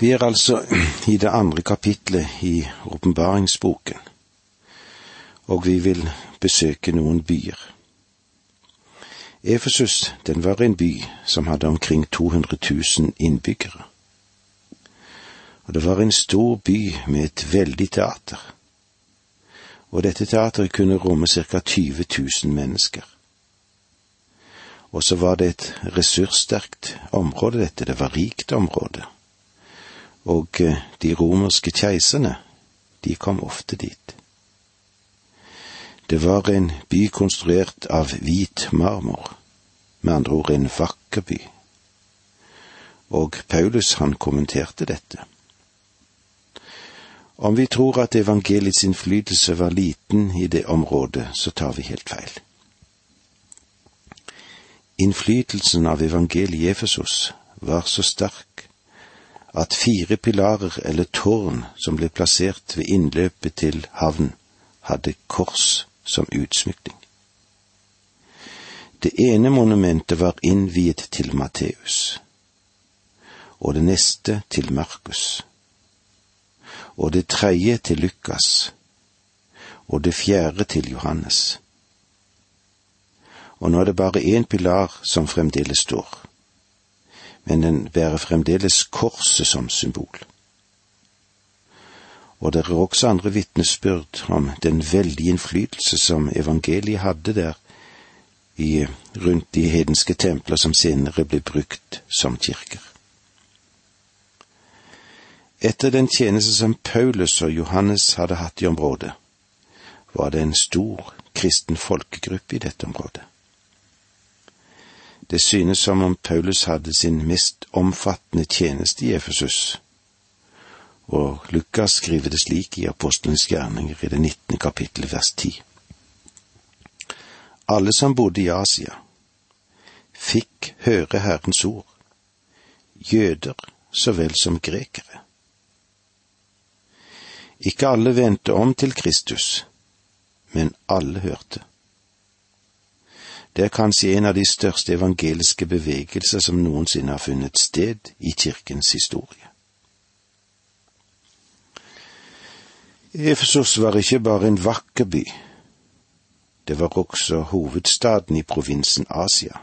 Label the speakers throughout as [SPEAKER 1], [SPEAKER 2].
[SPEAKER 1] Vi er altså i det andre kapitlet i åpenbaringsboken, og vi vil besøke noen byer. Efesus, den var en by som hadde omkring 200 000 innbyggere. Og det var en stor by med et veldig teater. Og dette teateret kunne romme ca. 20 000 mennesker. Og så var det et ressurssterkt område, dette. Det var rikt område og eh, de romerske keiserne, de kom ofte dit. Det var en by konstruert av hvit marmor, med andre ord en vakker by. Og Paulus han kommenterte dette. Om vi tror at evangeliets innflytelse var liten i det området, så tar vi helt feil. Innflytelsen av evangeliet i Efesos var så sterk at fire pilarer eller tårn som ble plassert ved innløpet til havn, hadde kors som utsmykning. Det ene monumentet var innviet til Matteus, og det neste til Markus, og det tredje til Lukas, og det fjerde til Johannes. Og nå er det bare én pilar som fremdeles står men den bærer fremdeles korset som symbol. Og det er også andre vitnesbyrd om den veldige innflytelse som evangeliet hadde der i, rundt de hedenske templer som senere ble brukt som kirker. Etter den tjeneste som Paulus og Johannes hadde hatt i området, var det en stor kristen folkegruppe i dette området. Det synes som om Paulus hadde sin mest omfattende tjeneste i Efesus, og Lukas skriver det slik i Apostelens gjerninger i det nittende kapittel vers ti. Alle som bodde i Asia, fikk høre Herrens ord, jøder så vel som grekere. Ikke alle vendte om til Kristus, men alle hørte. Det er kanskje en av de største evangeliske bevegelser som noensinne har funnet sted i kirkens historie. Efesos var ikke bare en vakker by, det var også hovedstaden i provinsen Asia.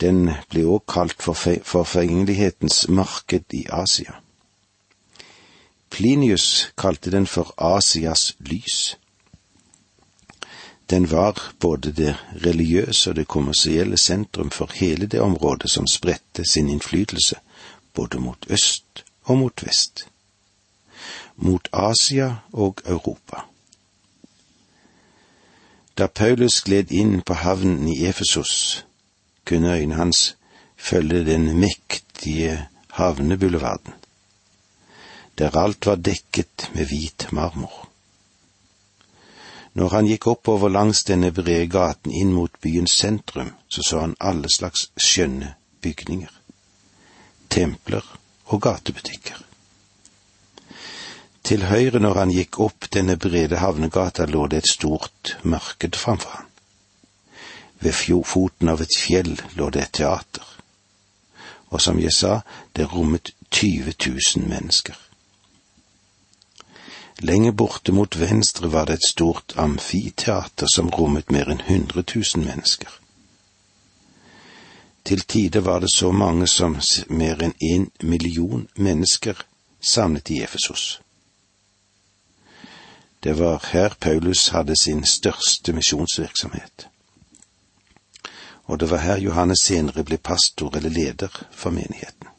[SPEAKER 1] Den ble også kalt forfengelighetens marked i Asia. Plinius kalte den for Asias lys. Den var både det religiøse og det kommersielle sentrum for hele det området som spredte sin innflytelse både mot øst og mot vest, mot Asia og Europa. Da Paulus gled inn på havnen i Efesos, kunne øynene hans følge den mektige havnebulevarden, der alt var dekket med hvit marmor. Når han gikk oppover langs denne brede gaten inn mot byens sentrum, så så han alle slags skjønne bygninger, templer og gatebutikker. Til høyre når han gikk opp denne brede havnegata, lå det et stort marked framfor han. Ved foten av et fjell lå det et teater, og som jeg sa, det rommet 20 000 mennesker. Lenger borte mot venstre var det et stort amfiteater som rommet mer enn hundre tusen mennesker. Til tider var det så mange som mer enn en million mennesker samlet i Efesos. Det var her Paulus hadde sin største misjonsvirksomhet. Og det var her Johannes senere ble pastor eller leder for menigheten.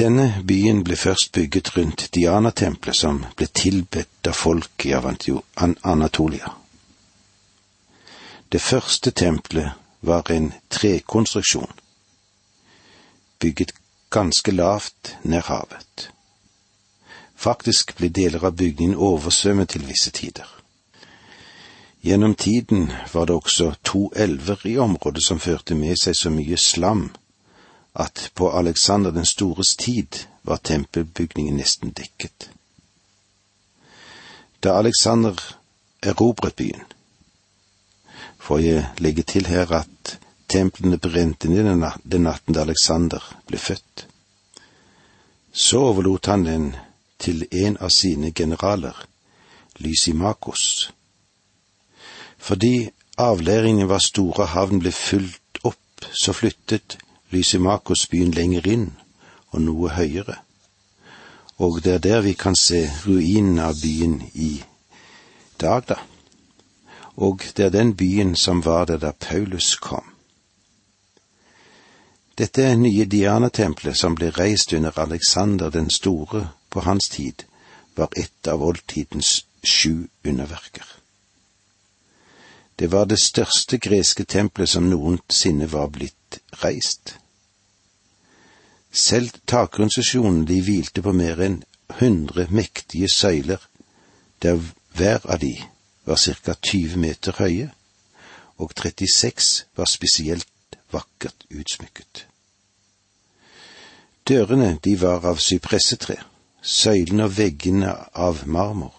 [SPEAKER 1] Denne byen ble først bygget rundt Diana-tempelet som ble tilbedt av folk i Anatolia. Det første tempelet var en trekonstruksjon, bygget ganske lavt nær havet. Faktisk ble deler av bygningen oversvømmet til visse tider. Gjennom tiden var det også to elver i området som førte med seg så mye slam at på Alexander den stores tid var tempelbygningen nesten dekket. Da Alexander erobret byen, får jeg legge til her at templene brente ned den natten da Alexander ble født. Så overlot han den til en av sine generaler, Lysimakos. Fordi avleiringene var store og havnen ble fylt opp, så flyttet Lysimakos byen lenger inn og noe høyere. Og det er der vi kan se ruinen av byen i dag, da. Og det er den byen som var der da Paulus kom. Dette nye Diana-tempelet som ble reist under Alexander den store på hans tid, var et av oldtidens sju underverker. Det var det største greske tempelet som noensinne var blitt reist. Selv takkonstruksjonen de hvilte på mer enn hundre mektige søyler, der hver av de var ca 20 meter høye, og 36 var spesielt vakkert utsmykket. Dørene, de var av sypressetre, søylene og veggene av marmor,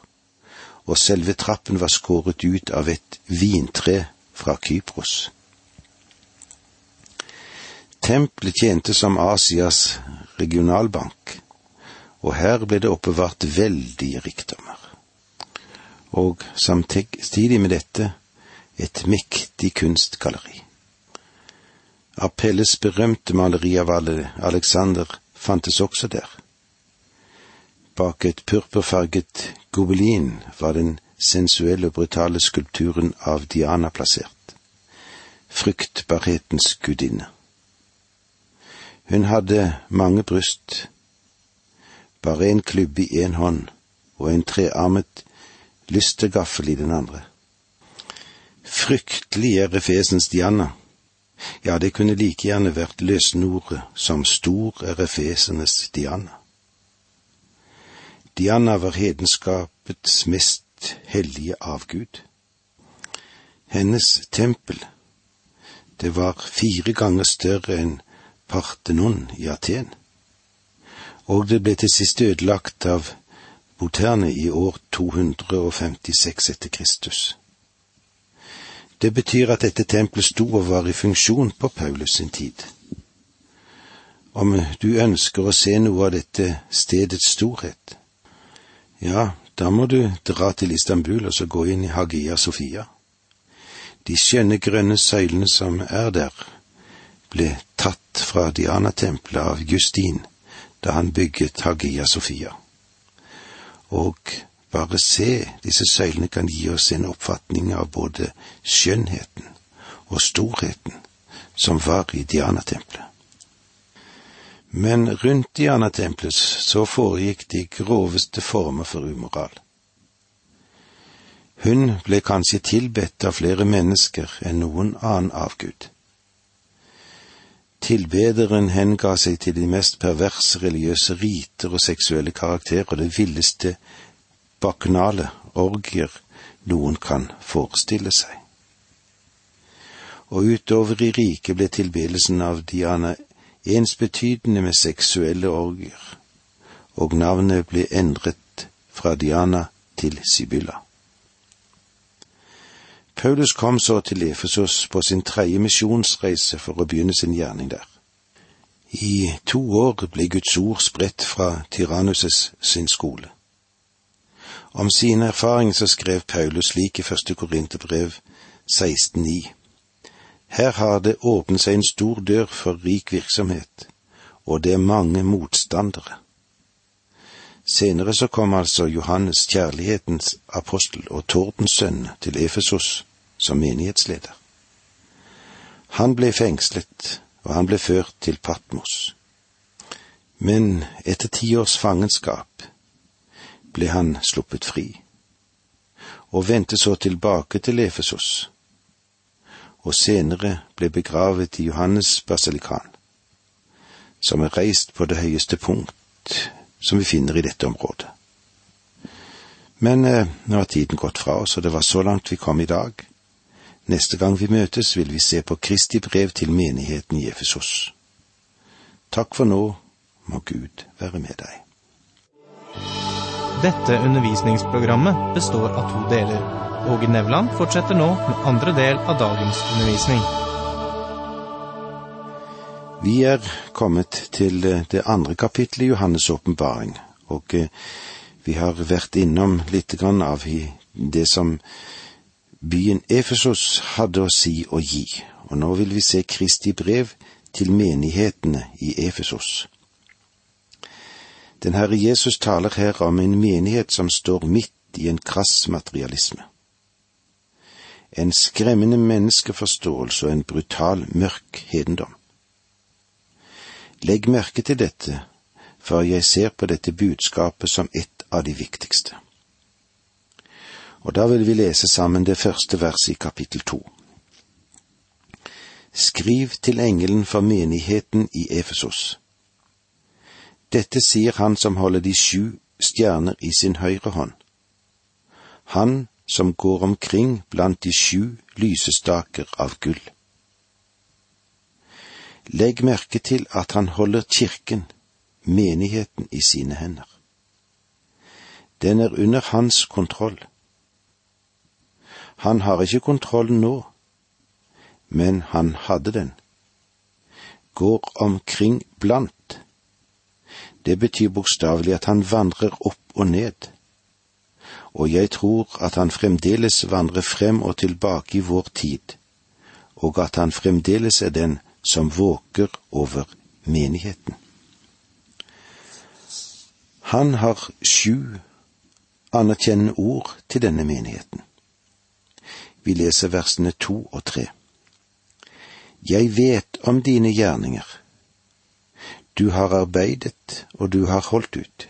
[SPEAKER 1] og selve trappen var skåret ut av et vintre fra Kypros. Tempelet tjente som Asias regionalbank, og her ble det oppbevart veldige rikdommer. Og samtidig med dette et mektig kunstgalleri. Apelles berømte maleri av Alexander fantes også der. Bak et purpurfarget gobelin var den sensuelle og brutale skulpturen av Diana plassert, fruktbarhetens gudinne. Hun hadde mange bryst, bare en klubbe i én hånd og en trearmet lystergaffel i den andre. Fryktelig er Efesens Diana. Ja, det kunne like gjerne vært løsenordet som stor er Efesenes Diana. Diana var hedenskapets mest hellige avgud. Hennes tempel, det var fire ganger større enn Parthenon i Aten, og det ble til sist ødelagt av boterne i år 256 etter Kristus. Det betyr at dette tempelet sto og var i funksjon på Paulus sin tid. Om du ønsker å se noe av dette stedets storhet, ja, da må du dra til Istanbul og så gå inn i Hagia Sofia. De skjønne grønne søylene som er der, ble tatt fra Diana-tempelet av Justin da han bygget Hagia Sofia. Og bare se, disse søylene kan gi oss en oppfatning av både skjønnheten og storheten som var i Diana-tempelet. Men rundt Diana-tempelet så foregikk de groveste former for umoral. Hun ble kanskje tilbedt av flere mennesker enn noen annen avgud. Tilbederen henga seg til de mest perverse religiøse riter og seksuelle karakterer, det villeste baknale orgier noen kan forestille seg. Og utover i riket ble tilbedelsen av Diana ensbetydende med seksuelle orgier, og navnet ble endret fra Diana til Sibylla. Paulus kom så til Efesos på sin tredje misjonsreise for å begynne sin gjerning der. I to år ble Guds ord spredt fra Tyrannus' sin skole. Om sine erfaringer så skrev Paulus slik i første Korinterbrev 16,9. Her har det åpnet seg en stor dør for rik virksomhet, og det er mange motstandere. Senere så kom altså Johannes, kjærlighetens apostel og tordens sønn, til Efesos som menighetsleder. Han ble fengslet, og han ble ført til Patmos. Men etter ti års fangenskap ble han sluppet fri, og vendte så tilbake til Efesos, og senere ble begravet i Johannes basilikan, som er reist på det høyeste punkt som vi finner i dette området. Men eh, nå har tiden gått fra oss, og det var så langt vi kom i dag. Neste gang vi møtes, vil vi se på Kristi brev til menigheten i Efesos. Takk for nå, må Gud være med deg.
[SPEAKER 2] Dette undervisningsprogrammet består av to deler. Åge Nevland fortsetter nå med andre del av dagens undervisning.
[SPEAKER 1] Vi er kommet til eh, det andre kapittelet i Johannes' åpenbaring, og eh, vi har vært innom litt av det som byen Efesos hadde å si og gi, og nå vil vi se Kristi brev til menighetene i Efesos. Den Herre Jesus taler her om en menighet som står midt i en krass materialisme. En skremmende menneskeforståelse og en brutal, mørk hedendom. Legg merke til dette, for jeg ser på dette budskapet som et av de viktigste. Og da vil vi lese sammen det første verset i kapittel to. Skriv til engelen for menigheten i Efesos. Dette sier han som holder de sju stjerner i sin høyre hånd. Han som går omkring blant de sju lysestaker av gull. Legg merke til at han holder kirken, menigheten, i sine hender. Den er under hans kontroll. Han har ikke kontrollen nå, men han hadde den. Går omkring blant. Det betyr bokstavelig at han vandrer opp og ned. Og jeg tror at han fremdeles vandrer frem og tilbake i vår tid, og at han fremdeles er den som våker over menigheten. Han har sju anerkjennende ord til denne menigheten. Vi leser versene to og tre. Jeg vet om dine gjerninger. Du har arbeidet, og du har holdt ut.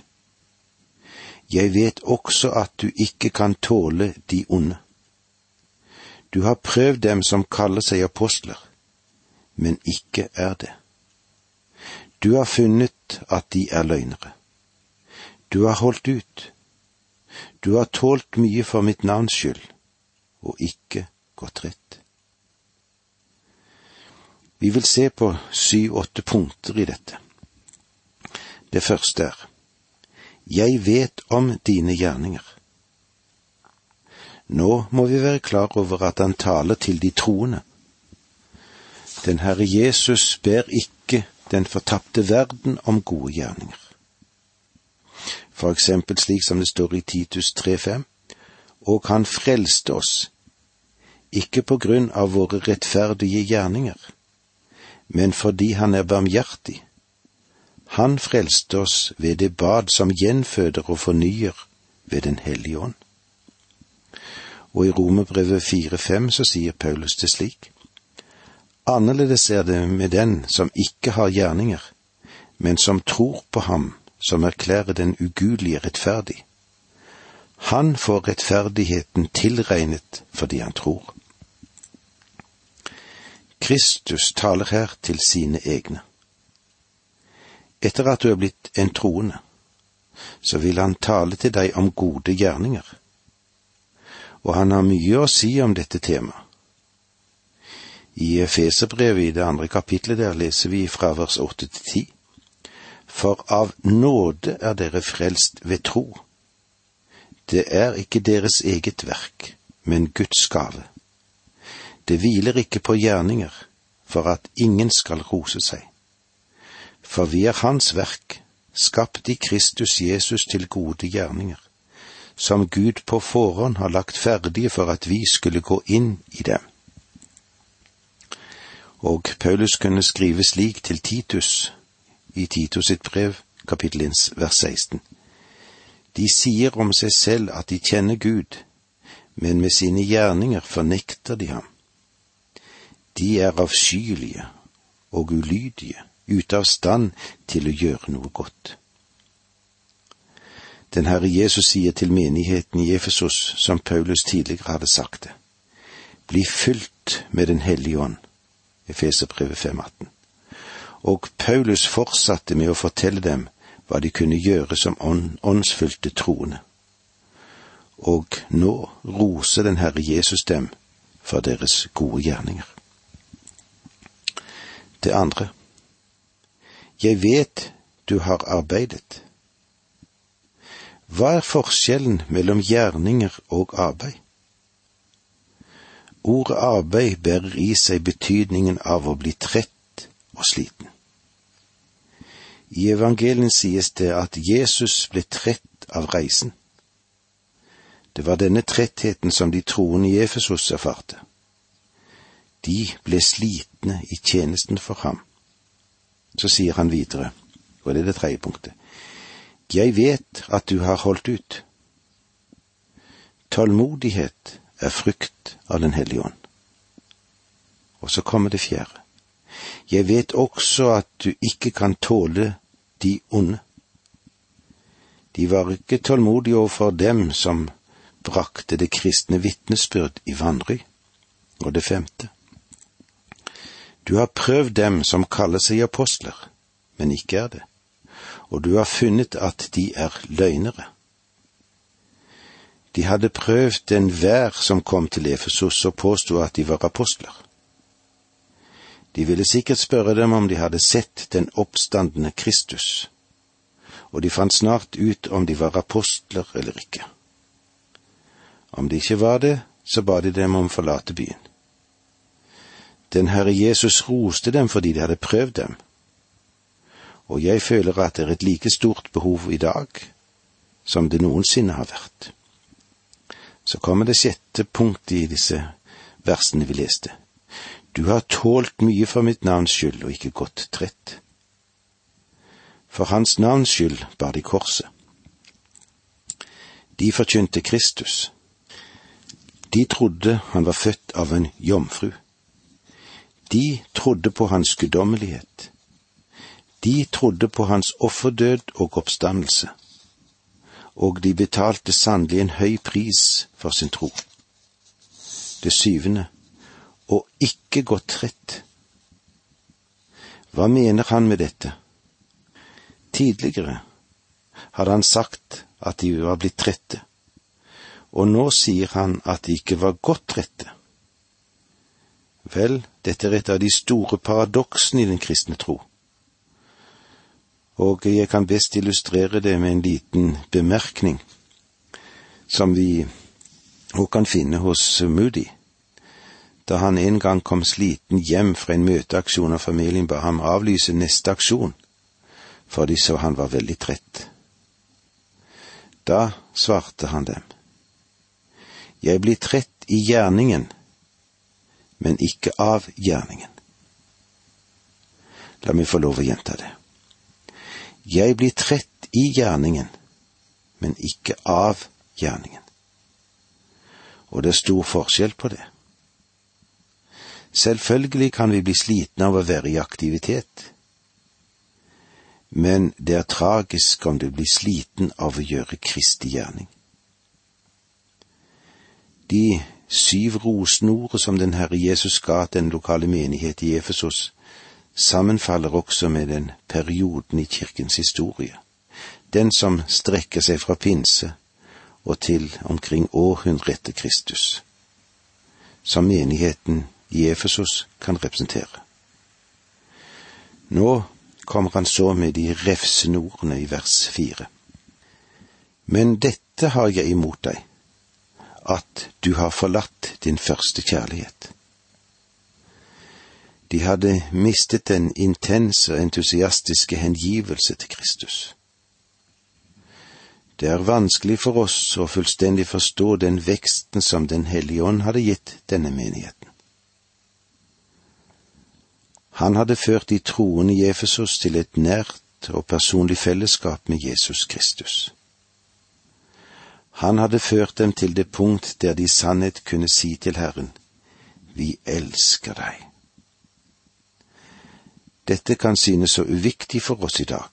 [SPEAKER 1] Jeg vet også at du ikke kan tåle de onde. Du har prøvd dem som kaller seg apostler men ikke er det. Du har funnet at de er løgnere. Du har holdt ut. Du har tålt mye for mitt navns skyld, og ikke gått rett. Vi vil se på syv–åtte punkter i dette. Det første er Jeg vet om dine gjerninger. Nå må vi være klar over at han taler til de troende den Herre Jesus ber ikke den fortapte verden om gode gjerninger. For eksempel slik som det står i Titus 3,5, og han frelste oss, ikke på grunn av våre rettferdige gjerninger, men fordi han er barmhjertig. Han frelste oss ved det bad som gjenføder og fornyer ved Den hellige ånd. Og i Romerbrevet 4,5 så sier Paulus det slik. Annerledes er det med den som ikke har gjerninger, men som tror på ham som erklærer den ugudelige rettferdig. Han får rettferdigheten tilregnet fordi han tror. Kristus taler her til sine egne. Etter at du er blitt en troende, så vil han tale til deg om gode gjerninger. Og han har mye å si om dette temaet. I Efeserbrevet i det andre kapitlet der leser vi fra vers åtte til ti. For av nåde er dere frelst ved tro. Det er ikke deres eget verk, men Guds gave. Det hviler ikke på gjerninger, for at ingen skal rose seg. For vi er Hans verk, skapt i Kristus Jesus til gode gjerninger, som Gud på forhånd har lagt ferdige for at vi skulle gå inn i dem og Paulus kunne skrive slik til Titus i Titus sitt brev, kapittel 1, vers 16. De sier om seg selv at de kjenner Gud, men med sine gjerninger fornekter de ham. De er avskyelige og ulydige, ute av stand til å gjøre noe godt. Den Herre Jesus sier til menigheten i Efesos, som Paulus tidligere hadde sagt det, bli fylt med Den hellige ånd Efeserbrevet 5,18. Og Paulus fortsatte med å fortelle dem hva de kunne gjøre som åndsfylte troende. Og nå roser den Herre Jesus dem for deres gode gjerninger. Det andre. Jeg vet du har arbeidet. Hva er forskjellen mellom gjerninger og arbeid? Ordet arbeid bærer i seg betydningen av å bli trett og sliten. I evangelien sies det at Jesus ble trett av reisen. Det var denne trettheten som de troende i Efesos erfarte. De ble slitne i tjenesten for ham. Så sier han videre, og det er det tredje punktet, Jeg vet at du har holdt ut. Tålmodighet er frukt av Den hellige ånd. Og så kommer det fjerde. Jeg vet også at du ikke kan tåle de onde. De var ikke tålmodige overfor dem som brakte det kristne vitnesbyrd i vanry. Og det femte. Du har prøvd dem som kaller seg apostler, men ikke er det, og du har funnet at de er løgnere. De hadde prøvd enhver som kom til Efesos og påsto at de var apostler. De ville sikkert spørre dem om de hadde sett den oppstandende Kristus, og de fant snart ut om de var apostler eller ikke. Om de ikke var det, så ba de dem om forlate byen. Den Herre Jesus roste dem fordi de hadde prøvd dem, og jeg føler at det er et like stort behov i dag som det noensinne har vært. Så kommer det sjette punktet i disse versene vi leste. Du har tålt mye for mitt navns skyld og ikke gått trett. For hans navns skyld bar de korset. De forkynte Kristus. De trodde han var født av en jomfru. De trodde på hans guddommelighet. De trodde på hans offerdød og oppstandelse, og de betalte sannelig en høy pris for sin tro. Det syvende, og ikke gått trett. Hva mener han med dette? Tidligere hadde han sagt at de var blitt trette, og nå sier han at de ikke var godt trette. Vel, dette er et av de store paradoksene i den kristne tro. Og jeg kan best illustrere det med en liten bemerkning som vi òg kan finne hos Moody. Da han en gang kom sliten hjem fra en møteaksjon og familien ba ham avlyse neste aksjon, for de så han var veldig trett. Da svarte han dem. Jeg blir trett i gjerningen men ikke av gjerningen. La meg få lov å gjenta det. Jeg blir trett i gjerningen, men ikke av gjerningen. Og det er stor forskjell på det. Selvfølgelig kan vi bli slitne av å være i aktivitet, men det er tragisk om du blir sliten av å gjøre Kristi gjerning. De syv rosenord som den Herre Jesus ga den lokale menighet i Efesos, sammenfaller også med den perioden i kirkens historie, den som strekker seg fra pinse og til omkring århundret etter Kristus, som menigheten i Efesos kan representere. Nå kommer han så med de refsende ordene i vers fire. Men dette har jeg imot deg at du har forlatt din første kjærlighet. De hadde mistet den intense og entusiastiske hengivelse til Kristus. Det er vanskelig for oss å fullstendig forstå den veksten som Den hellige ånd hadde gitt denne menigheten. Han hadde ført de troende i Efesos til et nært og personlig fellesskap med Jesus Kristus. Han hadde ført dem til det punkt der de i sannhet kunne si til Herren, Vi elsker deg. Dette kan synes så uviktig for oss i dag,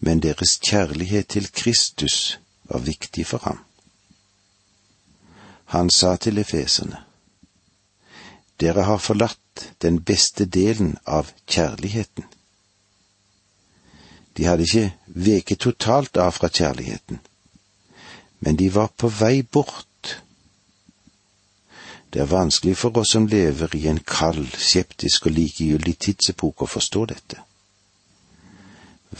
[SPEAKER 1] men deres kjærlighet til Kristus var viktig for ham. Han sa til efeserne, Dere har forlatt den beste delen av kjærligheten. De hadde ikke veket totalt av fra kjærligheten men de var på vei bort. Det er vanskelig for oss som lever i en kald, skeptisk og likegyldig tidsepoke å forstå dette.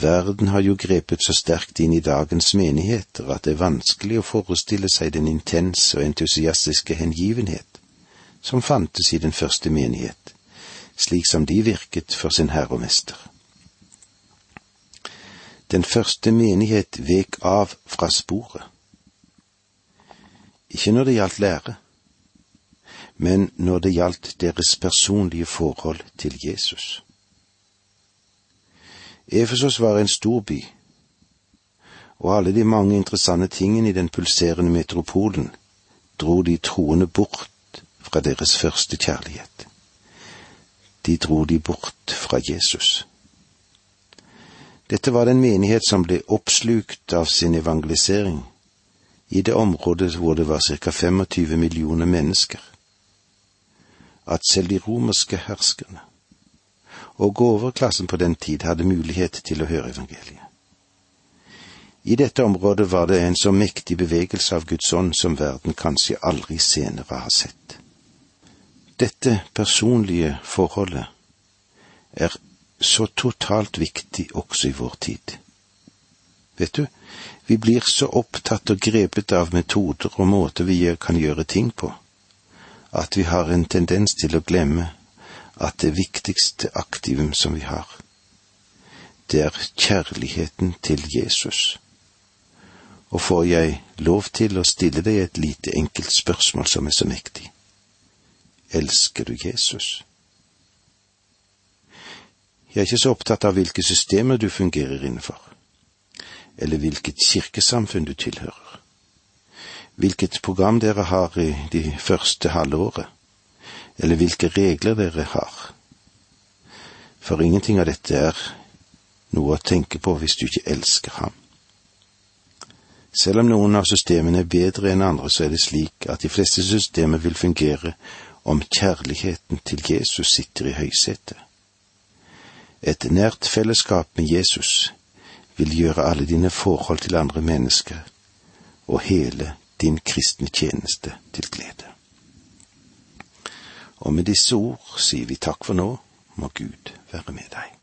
[SPEAKER 1] Verden har jo grepet så sterkt inn i dagens menigheter at det er vanskelig å forestille seg den intense og entusiastiske hengivenhet som fantes i den første menighet, slik som de virket for sin herre og mester. Den første menighet vek av fra sporet. Ikke når det gjaldt lære, men når det gjaldt deres personlige forhold til Jesus. Efesos var en stor by, og alle de mange interessante tingene i den pulserende metropolen dro de troende bort fra deres første kjærlighet. De dro de bort fra Jesus. Dette var den menighet som ble oppslukt av sin evangelisering i det området hvor det var ca. 25 millioner mennesker. At selv de romerske herskerne og overklassen på den tid hadde mulighet til å høre evangeliet. I dette området var det en så mektig bevegelse av Guds ånd som verden kanskje aldri senere har sett. Dette personlige forholdet er så totalt viktig også i vår tid. Vet du, vi blir så opptatt og grepet av metoder og måter vi kan gjøre ting på, at vi har en tendens til å glemme at det viktigste aktivum som vi har, det er kjærligheten til Jesus. Og får jeg lov til å stille deg et lite enkelt spørsmål som er så mektig? Elsker du Jesus? Jeg er ikke så opptatt av hvilke systemer du fungerer innenfor, eller hvilket kirkesamfunn du tilhører, hvilket program dere har i de første halve året, eller hvilke regler dere har. For ingenting av dette er noe å tenke på hvis du ikke elsker ham. Selv om noen av systemene er bedre enn andre, så er det slik at de fleste systemer vil fungere om kjærligheten til Jesus sitter i høysetet. Et nært fellesskap med Jesus vil gjøre alle dine forhold til andre mennesker og hele din kristne tjeneste til glede. Og med disse ord sier vi takk for nå, må Gud være med deg.